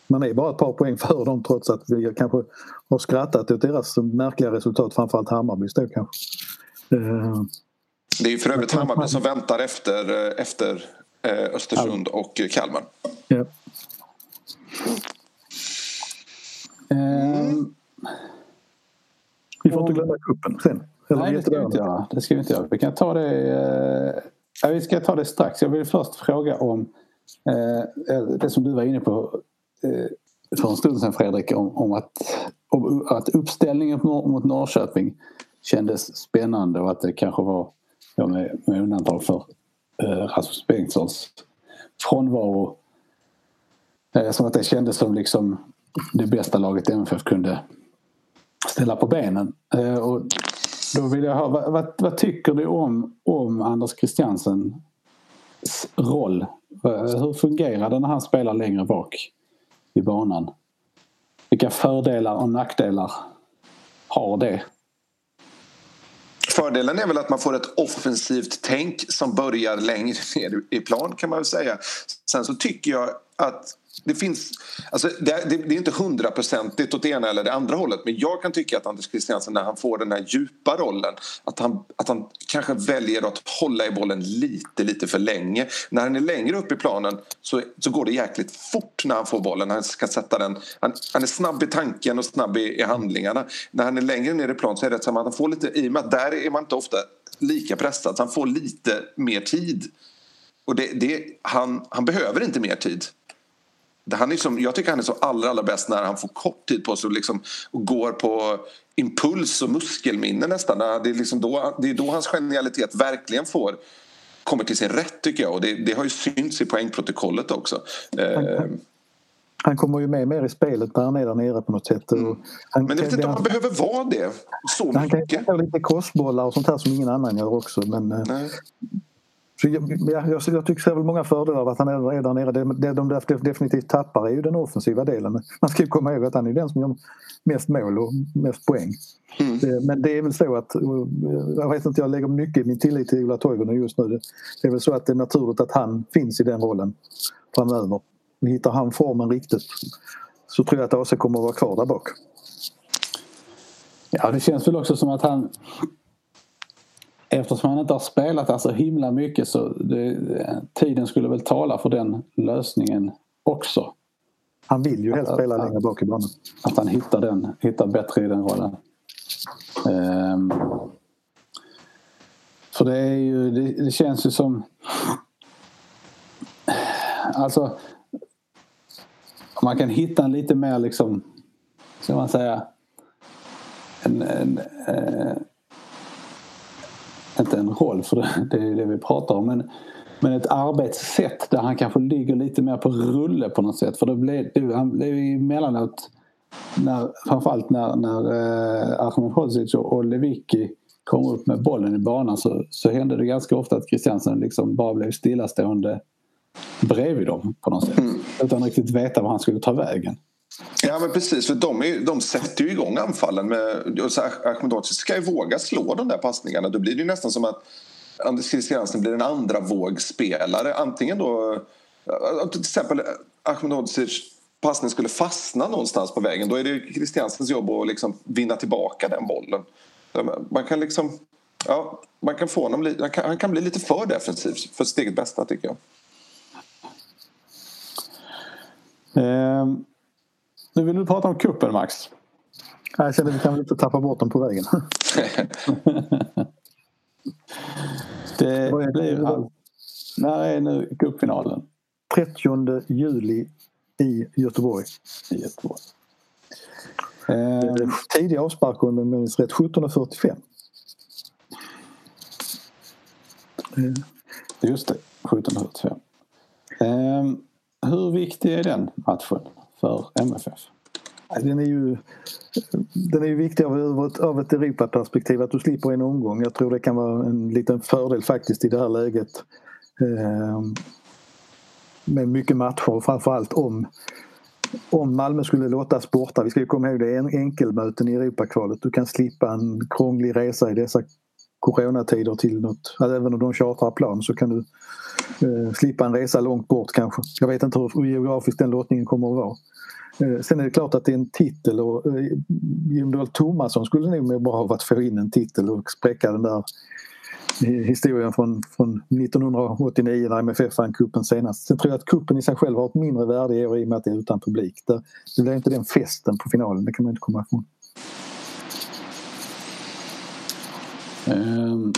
Eh, man är bara ett par poäng för dem trots att vi kanske har skrattat åt deras märkliga resultat, framförallt Hammarbys då kanske. Det är ju för övrigt Hammarby som väntar efter, efter eh, Östersund och Kalmar. Ja. Ehm, Vi får inte glömma cupen sen. Eller nej, det ska, vi inte göra. det ska vi inte göra. Vi kan ta det, eh, ja, vi ska ta det strax. Jag vill först fråga om eh, det som du var inne på eh, Eh, för en stund sedan Fredrik om, om, att, om att uppställningen mot Norrköping kändes spännande och att det kanske var ja, med, med undantag för eh, Rasmus Bengtssons frånvaro eh, som att det kändes som liksom det bästa laget MFF kunde ställa på benen. Eh, och då vill jag höra, vad, vad, vad, tycker du om, om Anders Christiansens roll? Eh, hur fungerar det när han spelar längre bak i banan? Vilka fördelar och nackdelar har det? Fördelen är väl att man får ett offensivt tänk som börjar längre ner i plan kan man väl säga. Sen så tycker jag att det finns, alltså det, det, det är inte hundraprocentigt åt det ena eller det andra hållet men jag kan tycka att Anders Christiansen när han får den här djupa rollen att han, att han kanske väljer att hålla i bollen lite, lite för länge. När han är längre upp i planen så, så går det jäkligt fort när han får bollen. Han ska sätta den, han, han är snabb i tanken och snabb i, i handlingarna. När han är längre ner i planen så är det som att han får lite, i och med att där är man inte ofta lika pressad så han får lite mer tid. Och det, det, han, han behöver inte mer tid. Han är som, jag tycker han är så allra, allra bäst när han får kort tid på sig och, liksom, och går på impuls och muskelminne nästan. Det är, liksom då, det är då hans genialitet verkligen får kommer till sin rätt tycker jag och det, det har ju synts i poängprotokollet också. Han, eh, han kommer ju med mer i spelet när han är där nere på något sätt. Mm. Han, men jag vet inte om han behöver vara det så han mycket. Han kan lite crossbollar och sånt här som ingen annan gör också. Men, eh, Nej. Så jag, jag, jag, jag tycker det är väl många fördelar av att han är där nere. Det, det de definitivt tappar är ju den offensiva delen. Man ska ju komma ihåg att han är den som gör mest mål och mest poäng. Mm. Det, men det är väl så att, jag vet inte, jag lägger mycket min tillit till Ola Toivonen just nu. Det är väl så att det är naturligt att han finns i den rollen framöver. Hittar han formen riktigt så tror jag att AC kommer att vara kvar där bak. Ja, det känns väl också som att han eftersom han inte har spelat där så himla mycket så det, tiden skulle väl tala för den lösningen också. Han vill ju helst spela längre bak i banan. Att han hittar, den, hittar bättre i den rollen. Um, för det är ju, det, det, känns ju som... Alltså... Man kan hitta en lite mer liksom, ska man säga, en, en, en inte en roll för det, det är det vi pratar om men, men ett arbetssätt där han kanske ligger lite mer på rulle på något sätt för det blir, det, han ju emellanåt när, framförallt när, när eh, Ahmed Hodzic och Lewicki kom upp med bollen i banan så, så hände det ganska ofta att Christiansen liksom bara blev stillastående bredvid dem på något sätt. Mm. Utan riktigt veta var han skulle ta vägen. Ja men precis, för de, är, de sätter ju igång anfallen. Med, Ahmedhodzic ska ju våga slå de där passningarna. Då blir det ju nästan som att Anders Christiansen blir en andra vågspelare. Antingen då, till exempel Ahmedhodzic passning skulle fastna någonstans på vägen. Då är det Christiansens jobb att liksom vinna tillbaka den bollen. Man kan liksom, ja, man kan få honom, han kan, han kan bli lite för defensiv för sitt eget bästa tycker jag. Um. Nu vill du prata om kuppen Max. Jag känner att vi kan väl inte tappa bort dem på vägen. det blir all... När är nu cupfinalen? 30 juli i Göteborg. I Göteborg. Eh, tidig avspark om jag minns rätt, 17.45. Eh. Just det, 17.45. Eh, hur viktig är den matchen? För MFF? Alltså, den är ju, den är ju viktig av ett, av ett Europaperspektiv att du slipper en omgång. Jag tror det kan vara en liten fördel faktiskt i det här läget. Eh, med mycket matcher framförallt om om Malmö skulle låtas borta, vi ska ju komma ihåg det är enkelmöten i Europakvalet. Du kan slippa en krånglig resa i dessa coronatider till något, alltså även om de chartrar plan så kan du eh, slippa en resa långt bort kanske. Jag vet inte hur geografiskt den lottningen kommer att vara. Eh, sen är det klart att det är en titel och eh, Jim Dahl Tomasson skulle nog må bra av att få in en titel och spräcka den där eh, historien från, från 1989 när MFF vann kuppen senast. Sen tror jag att kuppen i sig själv har ett mindre värde i år i och med att det är utan publik. Det, det blir inte den festen på finalen, det kan man inte komma ifrån. Um,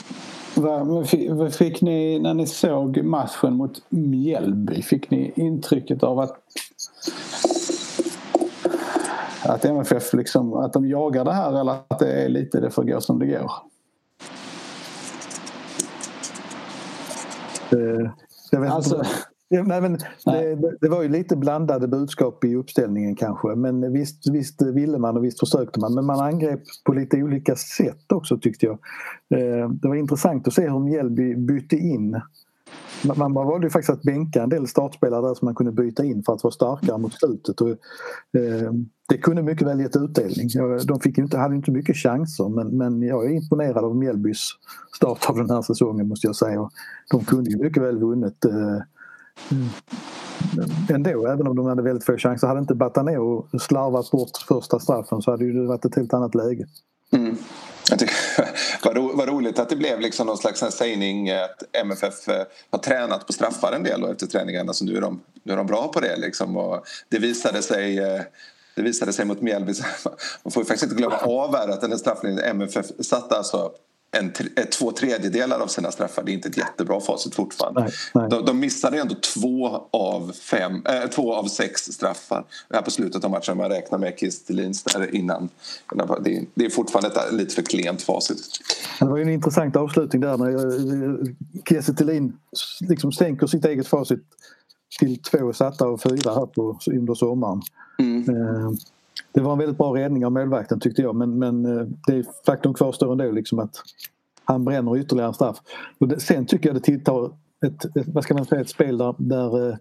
vad, vad fick ni när ni såg matchen mot Mjällby? Fick ni intrycket av att att MFF liksom, att de jagar det här eller att det är lite det får gå som det går? Eh, jag vet alltså, inte. Nej, men. Det, det, var ju lite blandade budskap i uppställningen kanske. Men visst, visst ville man och visst försökte man. Men man angrep på lite olika sätt också tyckte jag. Eh, det var intressant att se hur Mjällby bytte in man, man valde ju faktiskt att bänka en del startspelare där som man kunde byta in för att vara starkare mot slutet. Och, eh, det kunde mycket väl gett utdelning. De fick inte, hade inte mycket chanser men, men jag är imponerad av Mjällbys start av den här säsongen måste jag säga. De kunde ju mycket väl vunnit eh, Mm. ändå, även om de hade väldigt få chanser. Hade inte Batanero slarvat bort första straffen så hade det varit ett helt annat läge. Mm. Jag tycker, vad, ro, vad roligt att det blev liksom någon slags sägning att MFF eh, har tränat på straffar en del efter träningarna så nu är de, nu är de bra på det. Liksom. Och det visade sig eh, det visade sig mot Mjällby. Man får ju faktiskt inte glömma av att den strafflinjen MFF satte alltså en, två tredjedelar av sina straffar. Det är inte ett jättebra facit fortfarande. Nej, nej. De, de missade ändå två av, fem, äh, två av sex straffar här på slutet av matchen. Man räknar med Kistelins där innan. Det är, det är fortfarande ett lite för klent facit. Det var ju en intressant avslutning där när Kiese liksom sänker sitt eget facit till två satta och fyra här på, under sommaren. Mm. Det var en väldigt bra räddning av målvakten tyckte jag men, men eh, det faktum kvarstår ändå liksom att han bränner ytterligare en straff. Och det, sen tycker jag det tilltar ett, ett, vad ska man säga, ett spel där, där eh,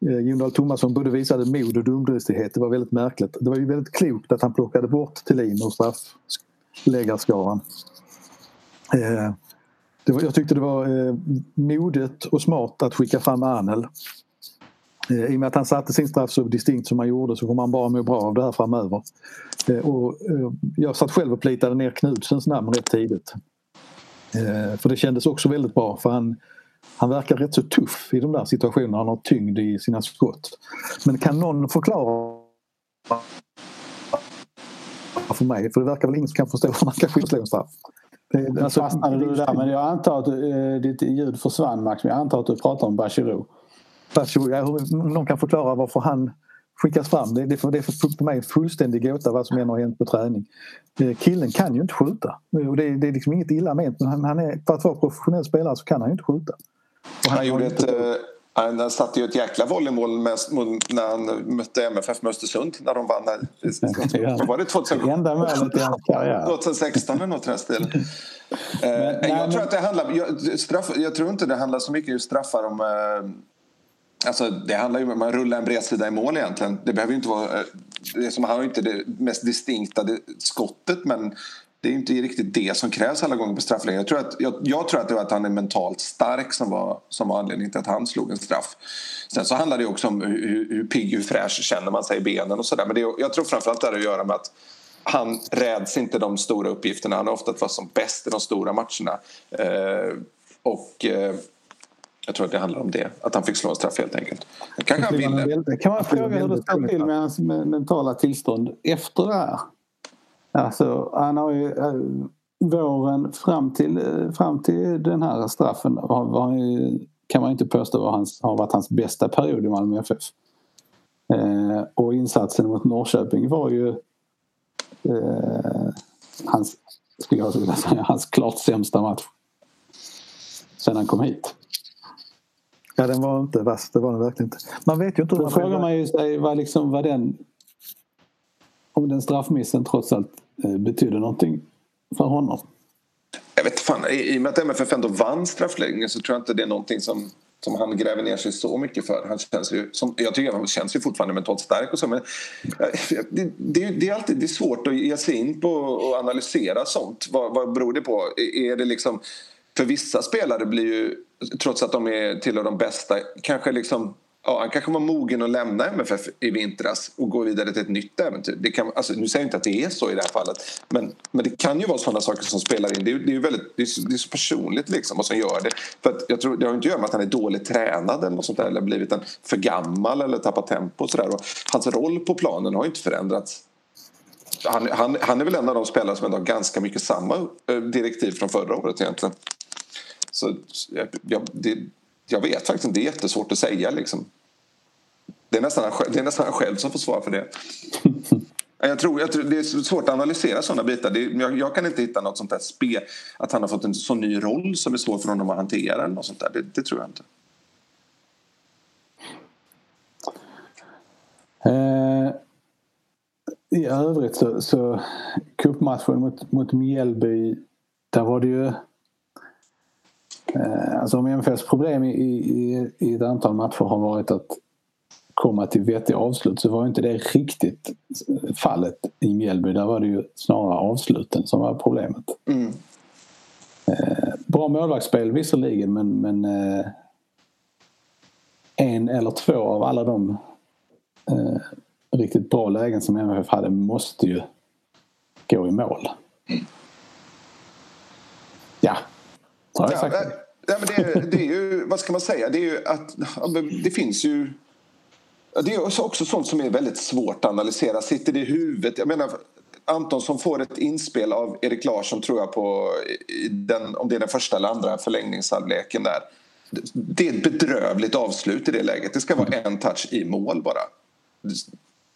eh Jon Dahl Tomasson både visade mod och dumdristighet. Det var väldigt märkligt. Det var ju väldigt klokt att han plockade bort Thelin ur straffläggarskaran. Eh, jag tyckte det var eh, modigt och smart att skicka fram Anel Eh, I och med att han satte sin straff så distinkt som han gjorde så kommer han bara må bra av det här framöver. Eh, och eh, jag satt själv och plitade ner Knudsens namn rätt tidigt. För det kändes också väldigt bra för han, han verkar rätt så tuff i de där situationerna. Han har tyngd i sina skott. Men kan någon förklara för mig? För det verkar väl ingen som kan förstå hur man kan skydda en straff. Alltså, fastnade du där men jag antar att du, ditt ljud försvann Max. Men jag antar att du pratar om Bachirou. Om någon kan förklara varför han skickas fram. Det, det, det är för mig en fullständig gåta vad som än har hänt på träning. Eh, killen kan ju inte skjuta. Och det, det är liksom inget illa ment men han, han är, för att vara professionell spelare så kan han ju inte skjuta. han, han gjorde ett, inte... Eh, han satte ju ett jäkla volleymål när han mötte MFF med Östersund när de vann. ja. Var det 2016? Enda målet i hans karriär. 2016 eller något i den stilen. Eh, jag tror att det handlar, jag, straff, jag tror inte det handlar så mycket om straffar om Alltså, det handlar ju om att man rullar en bredsida i mål egentligen. Det behöver inte vara... Eh, det som, han har inte det mest distinkta skottet men det är inte riktigt det som krävs alla gånger på straffläggning. Jag tror att, jag, jag, tror att det var att han är mentalt stark som var, som var anledningen till att han slog en straff. Sen så handlar det också om hur, hur pigg, hur fräsch känner man sig i benen och sådär. Men det, jag tror framförallt det har att göra med att han räds inte de stora uppgifterna. Han har ofta varit som bäst i de stora matcherna. Eh, och... Eh, jag tror att det handlar om det, att han fick slå en straff helt enkelt. Kanske han ville. Kan man fråga hur det står till med hans mentala tillstånd efter det här? Alltså, han har ju äh, våren fram till, äh, fram till den här straffen kan man inte påstå var hans, har varit hans bästa period i Malmö FF. Eh, och insatsen mot Norrköping var ju eh, hans, skulle jag vilja säga, hans klart sämsta match. Sen han kom hit. Ja, den var inte vass. Det var den verkligen inte. Man vet ju inte... Då frågar man ju sig vad, liksom, vad den... Om den straffmissen trots allt eh, betyder någonting för honom. Jag vet fan, i och med att MFF ändå vann straffläggningen så tror jag inte det är någonting som, som han gräver ner sig så mycket för. Han känns ju, som, jag tycker han känns ju fortfarande mentalt stark och så men det, det, det, är alltid det är svårt att ge sig in på och analysera sånt. Vad, vad beror det på? Är det liksom för vissa spelare blir ju, trots att de är tillhör de bästa, kanske liksom ja, han kanske var mogen att lämna MFF i vintras och gå vidare till ett nytt äventyr. Det kan, alltså, nu säger jag inte att det är så i det här fallet men, men det kan ju vara sådana saker som spelar in. Det är, det är, väldigt, det är, så, det är så personligt liksom vad som gör det. För att jag tror, det har inte att göra med att han är dåligt tränad eller, något sånt där, eller blivit en för gammal eller tappat tempo. Och så där. Och hans roll på planen har inte förändrats han, han, han, är väl en av de spelare som ändå har ganska mycket samma eh, direktiv från förra året egentligen. Så jag, det, jag vet faktiskt inte, det är jättesvårt att säga liksom. Det är nästan, det är nästan han själv som får svara för det. Jag tror, jag tror, det är svårt att analysera sådana bitar. Det, jag, jag, kan inte hitta något sånt där spel, att han har fått en sån ny roll som är svår för honom att hantera. Eller något sånt där. Det, det tror jag inte. Eh, I övrigt så, så cupmatchen mot, mot Mjällby, där var det ju alltså om MFFs problem i, i, i ett antal matcher har varit att komma till vettiga avslut så var inte det riktigt fallet i Mjällby. Där var det ju snarare avsluten som var problemet. Mm. Eh, bra målvaktsspel visserligen men, men eh, en eller två av alla de eh, riktigt bra lägen som MFF hade måste ju gå i mål. Mm. Ja, Ja, men det, det, är ju, vad ska man säga, det är ju att det finns ju det är också sånt som är väldigt svårt att analysera. Sitter det i huvudet? Jag menar, Antonsson får ett inspel av Erik Larsson tror jag på den, om det är den första eller andra förlängningshalvleken där. Det är ett bedrövligt avslut i det läget. Det ska vara en touch i mål bara.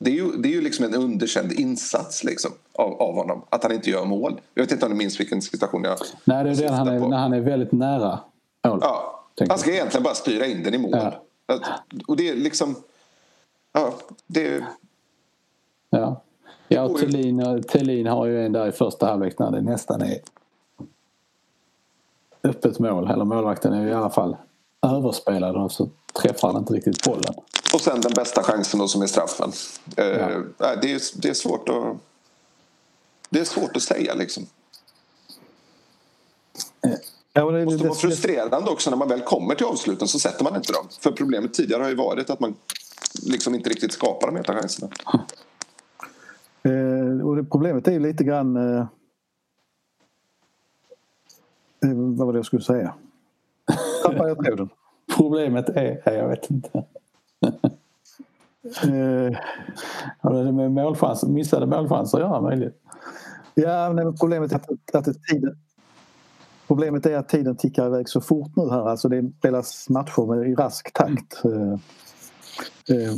Det är ju, det är ju liksom en underkänd insats liksom, av, av honom, att han inte gör mål. Jag vet inte om du minns vilken situation jag Nej, det är det han är, när han är väldigt nära mål. Ja, han ska egentligen bara styra in den i mål. Ja. Och det är liksom... Ja, det... Ja, ja och Thelin, Thelin har ju en där i första halvlek när det nästan är öppet mål. Eller målvakten är i alla fall överspelad och så träffar han inte riktigt bollen. Och sen den bästa chansen då som är straffen. Eh, ja. det, är, det är svårt att... Det är svårt att säga liksom. Eh, ja, det, måste vara frustrerande också när man väl kommer till avsluten så sätter man inte dem. För problemet tidigare har ju varit att man liksom inte riktigt skapar de heta chanserna. Eh, och det, problemet är ju lite grann... Eh, eh vad var det jag skulle säga? Tappade jag tråden? Problemet är... Jag vet inte. Eh, har det med målchans, missade målchanser att göra möjligt? Ja, men problemet är att, att tiden, Problemet är att tiden tickar iväg så fort nu här. Alltså det spelas matcher i rask takt. Mm. Eh,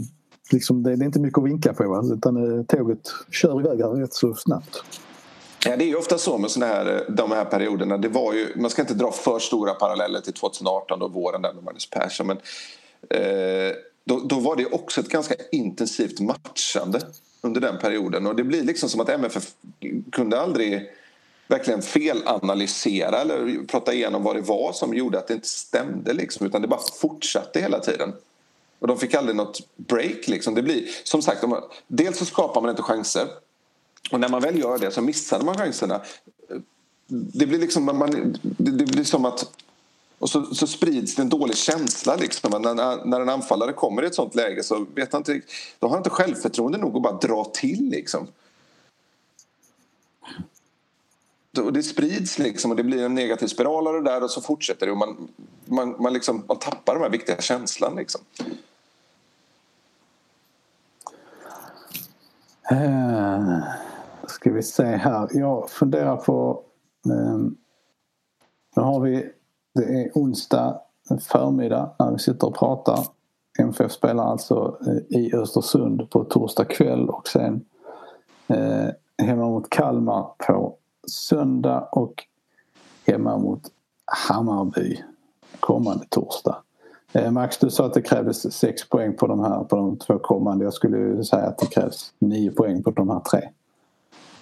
liksom det, det, är inte mycket att vinka på va? utan eh, tåget kör iväg här rätt så snabbt. Ja, det är ju ofta så med såna här, de här perioderna. Det var ju, man ska inte dra för stora paralleller till 2018 då våren där med Magnus Persson. Men, eh, då, då, var det också ett ganska intensivt matchande under den perioden. Och det blir liksom som att MFF kunde aldrig verkligen felanalysera eller prata igenom vad det var som gjorde att det inte stämde. Liksom, utan det bara fortsatte hela tiden. Och de fick aldrig något break. Liksom. Det blir, som sagt, dels så skapar man inte chanser. Och när man väl gör det så missar man chanserna. Det blir, liksom, man, det blir som att och så, så, sprids det en dålig känsla. Liksom. När, när en anfallare kommer i ett sånt läge så vet han inte, då har han inte självförtroende nog att bara dra till. Liksom. Och det sprids liksom och det blir en negativ spiral av det där och så fortsätter det och man, man, man, liksom, man tappar den här viktiga känslan. Liksom. Uh, ska vi se här. Jag funderar på... Um, nu har vi det är onsdag förmiddag när vi sitter och pratar. MFF spelar alltså eh, i Östersund på torsdag kväll och sen eh, hemma mot Kalmar på söndag och hemma mot Hammarby kommande torsdag. Eh, Max, du sa att det krävdes sex poäng på de här på de två kommande. Jag skulle säga att det krävs nio poäng på de här tre.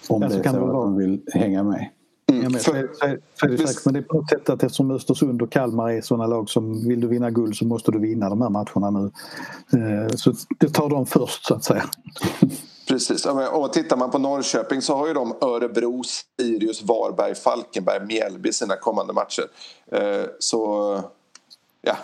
Om det är så att de vill hänga med. Mm. Ja, men, för, för, för det, men det är på något sätt att eftersom Östersund och Kalmar är sådana lag som vill du vinna guld så måste du vinna de här matcherna nu. Eh, så det tar de först så att säga. Precis. Och tittar man på Norrköping så har ju de Örebro, Sirius, Varberg, Falkenberg, Mjällby sina kommande matcher. Eh, så ja,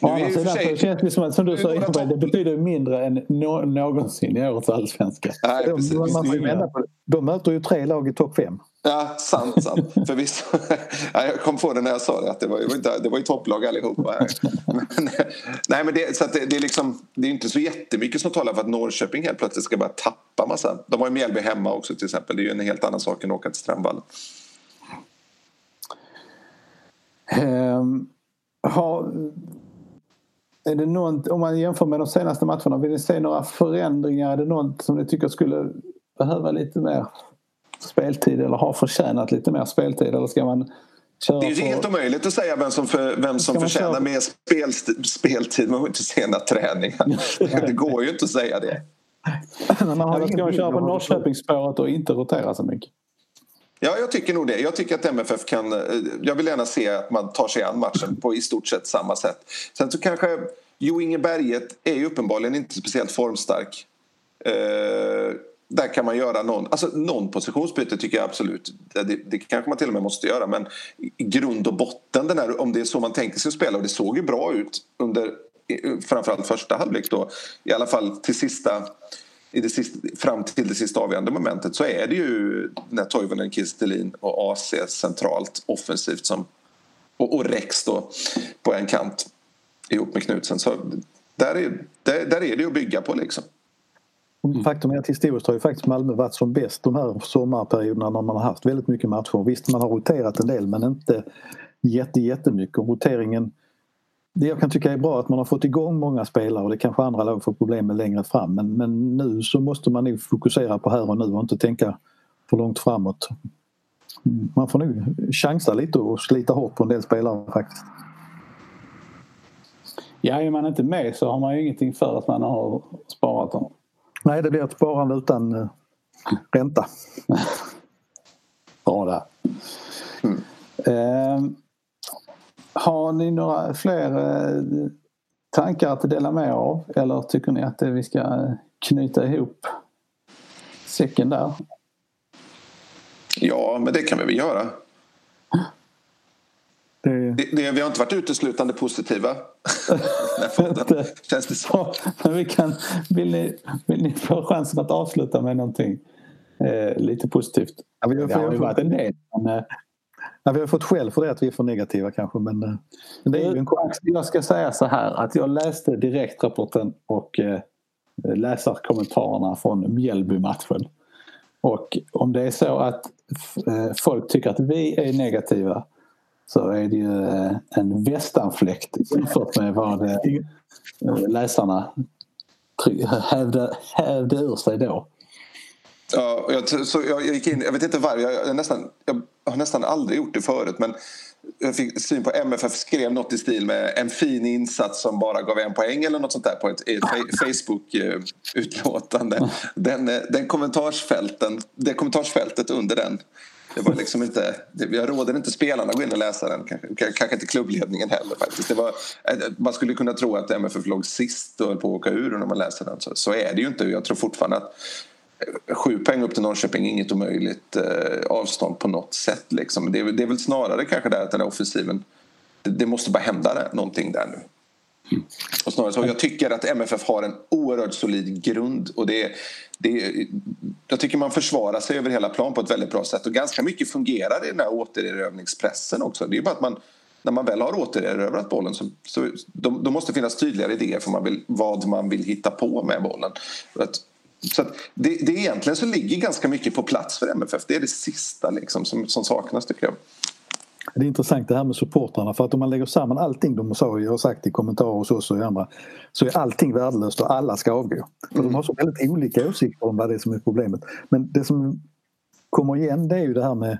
Å andra sidan så känns det som att, som du sa innan, det betyder mindre än no någonsin i årets allsvenska. Nej, precis. De, man på det. de möter ju tre lag i topp fem. Ja, sant, sant. Förvisso. Ja, jag kom på det när jag sa det, att det var, ju- det var ju topplag allihopa. Här. Men, nej, men det, så att det, det, är liksom, det är inte så jättemycket som talar för att Norrköping helt plötsligt ska bara tappa massa. De har ju Mjällby hemma också till exempel. Det är ju en helt annan sak än att åka till Strömvall. Um, ehm, har, är det något, om man jämför med de senaste matcherna, vill ni se några förändringar? Är det något som ni tycker skulle behöva lite mer speltid eller har förtjänat lite mer speltid? Eller ska man köra Det är ju på... helt omöjligt att säga vem som, för, vem som förtjänar köra- mer speltid. Man får inte se några träningar. Det går ju inte att säga det. Men man har ska man köra på Norrköpingsspåret och inte rotera så mycket? Ja, jag tycker nog det. Jag tycker att MFF kan... eh, Jag vill gärna se att man tar sig an matchen på i stort sett samma sätt. Sen så kanske Jo Inge Berget är ju uppenbarligen inte speciellt formstark. Där kan man göra någon, alltså någon positionsbyte tycker jag absolut. Det, det kanske man till och med måste göra men i grund och botten den här, om det är så man tänker sig att spela och det såg ju bra ut under framförallt första halvlek då i alla fall till sista i det sista, fram till det sista avgörande momentet så är det ju när Toivonen, Kistelin och AC centralt offensivt som, och, och Rex då på en kant ihop med Knutsen. Så där är, där, där är det att bygga på liksom. Faktum är att historiskt har ju faktiskt Malmö varit som bäst de här sommarperioderna när man har haft väldigt mycket matcher. Visst, man har roterat en del men inte jätte, jättemycket. Och roteringen, det jag kan tycka är bra att man har fått igång många spelare och det kanske andra lag får problem med längre fram. Men, men nu så måste man nog fokusera på här och nu och inte tänka för långt framåt. Man får nog chansa lite och slita hårt på en del spelare faktiskt. Ja, är man inte med så har man ju ingenting för att man har sparat dem. Nej, det blir ett sparande utan eh, ränta. Bra där. Ehm, har ni några fler eh, tankar att dela med er av? Eller tycker ni att eh, vi ska eh, knyta ihop säcken där? Ja, men det kan vi väl göra. Det, Det, vi har inte varit uteslutande positiva. Känns det. Så, men vi kan, vill, ni, vill ni få chansen att avsluta med någonting eh, lite positivt? Ja, vi har- det har ju varit en del. Men, eh, ja, vi har fått skäll för det att vi är för negativa kanske men, eh, men det är ju en jag ska säga så här att jag läste direktrapporten och eh, läsarkommentarerna från Mjällby-matchen. Och om det är så att eh, folk tycker att vi är negativa så är det ju eh, en västanfläkt jämfört med vad eh, läsarna try- hävde, hävde ur sig då. Ja, jag, så jag, gick in, jag vet inte varför, jag, jag, nästan, jag har nästan aldrig gjort det förut men jag fick syn på MFF skrev något i stil med en fin insats som bara gav en poäng eller något sånt där på ett, ett Facebook-utlåtande. Den, eh, den kommentarsfälten, det kommentarsfältet under den det var liksom inte, jag råder inte spelarna att gå in och läsa den. Kanske, kanske inte klubbledningen heller faktiskt. Det var, eh, man skulle kunna tro att MFF låg sist och höll på att åka ur när man läser den. Så, så är det ju inte. Jag tror fortfarande att eh, sju poäng upp till Norrköping är inget omöjligt eh, avstånd på något sätt. Liksom. Det, är, väl- det är väl snarare kanske där att den här offensiven det, det måste bara hända där, någonting där nu. Och snarare så, jag tycker att MFF har en oerhört solid grund. Och det, det, jag tycker man försvarar sig över hela plan på ett väldigt bra sätt. Och ganska mycket fungerar i den här återerövringspressen också. Det är bara att man, när man väl har återerövrat bollen så, så då, då måste det finnas tydligare idéer för man vill, vad man vill hitta på med bollen. Att, så att det, det egentligen så ligger ganska mycket på plats för MFF. Det är det sista liksom som, som saknas tycker jag. Det är intressant det här med supportrarna för att om man lägger samman allting de sa, jag har sagt i kommentarer hos oss och andra så är allting värdelöst och alla ska avgå. För de har så väldigt olika åsikter om vad det är som är problemet. Men det som kommer igen det är ju det här med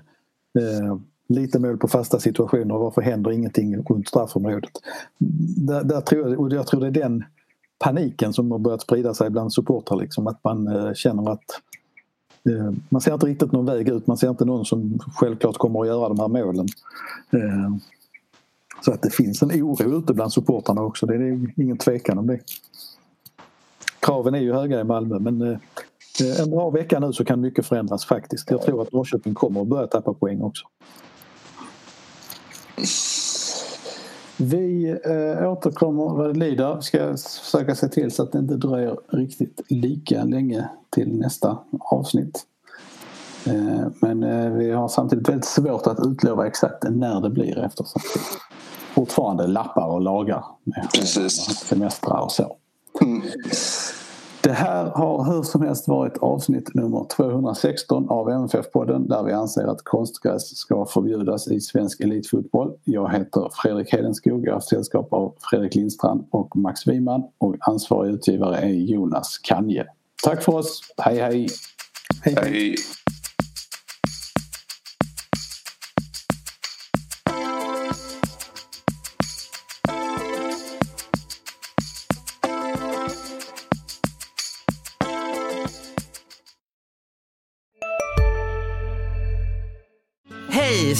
eh, lite mål på fasta situationer och varför händer ingenting runt straffområdet. Där, där tror jag, och jag tror det är den paniken som har börjat sprida sig bland supportrar liksom att man eh, känner att Eh, man ser inte riktigt någon väg ut, man ser inte någon som självklart kommer att göra de här målen. Eh, så att det finns en oro ute bland supportrarna också, det är ingen tvekan om det. Kraven är ju höga i Malmö men eh, en bra vecka nu så kan mycket förändras faktiskt. Jag tror att Norrköping kommer att börja tappa poäng också. Vi eh, återkommer vad det lider. Vi ska försöka se till så att det inte dröjer riktigt lika länge till nästa avsnitt. Eh, men eh, vi har samtidigt väldigt svårt att utlova exakt när det blir eftersom vi fortfarande lappar och lagar med Precis. semestrar och så. Mm. Det här har hur som helst varit avsnitt nummer 216 av MFF-podden där vi anser att konstgräs ska förbjudas i svensk elitfotboll. Jag heter Fredrik Hedenskog, jag har sällskap av Fredrik Lindstrand och Max Wiman och ansvarig utgivare är Jonas Kanje. Tack för oss, hej hej! Hej, hej. Hej. Hej,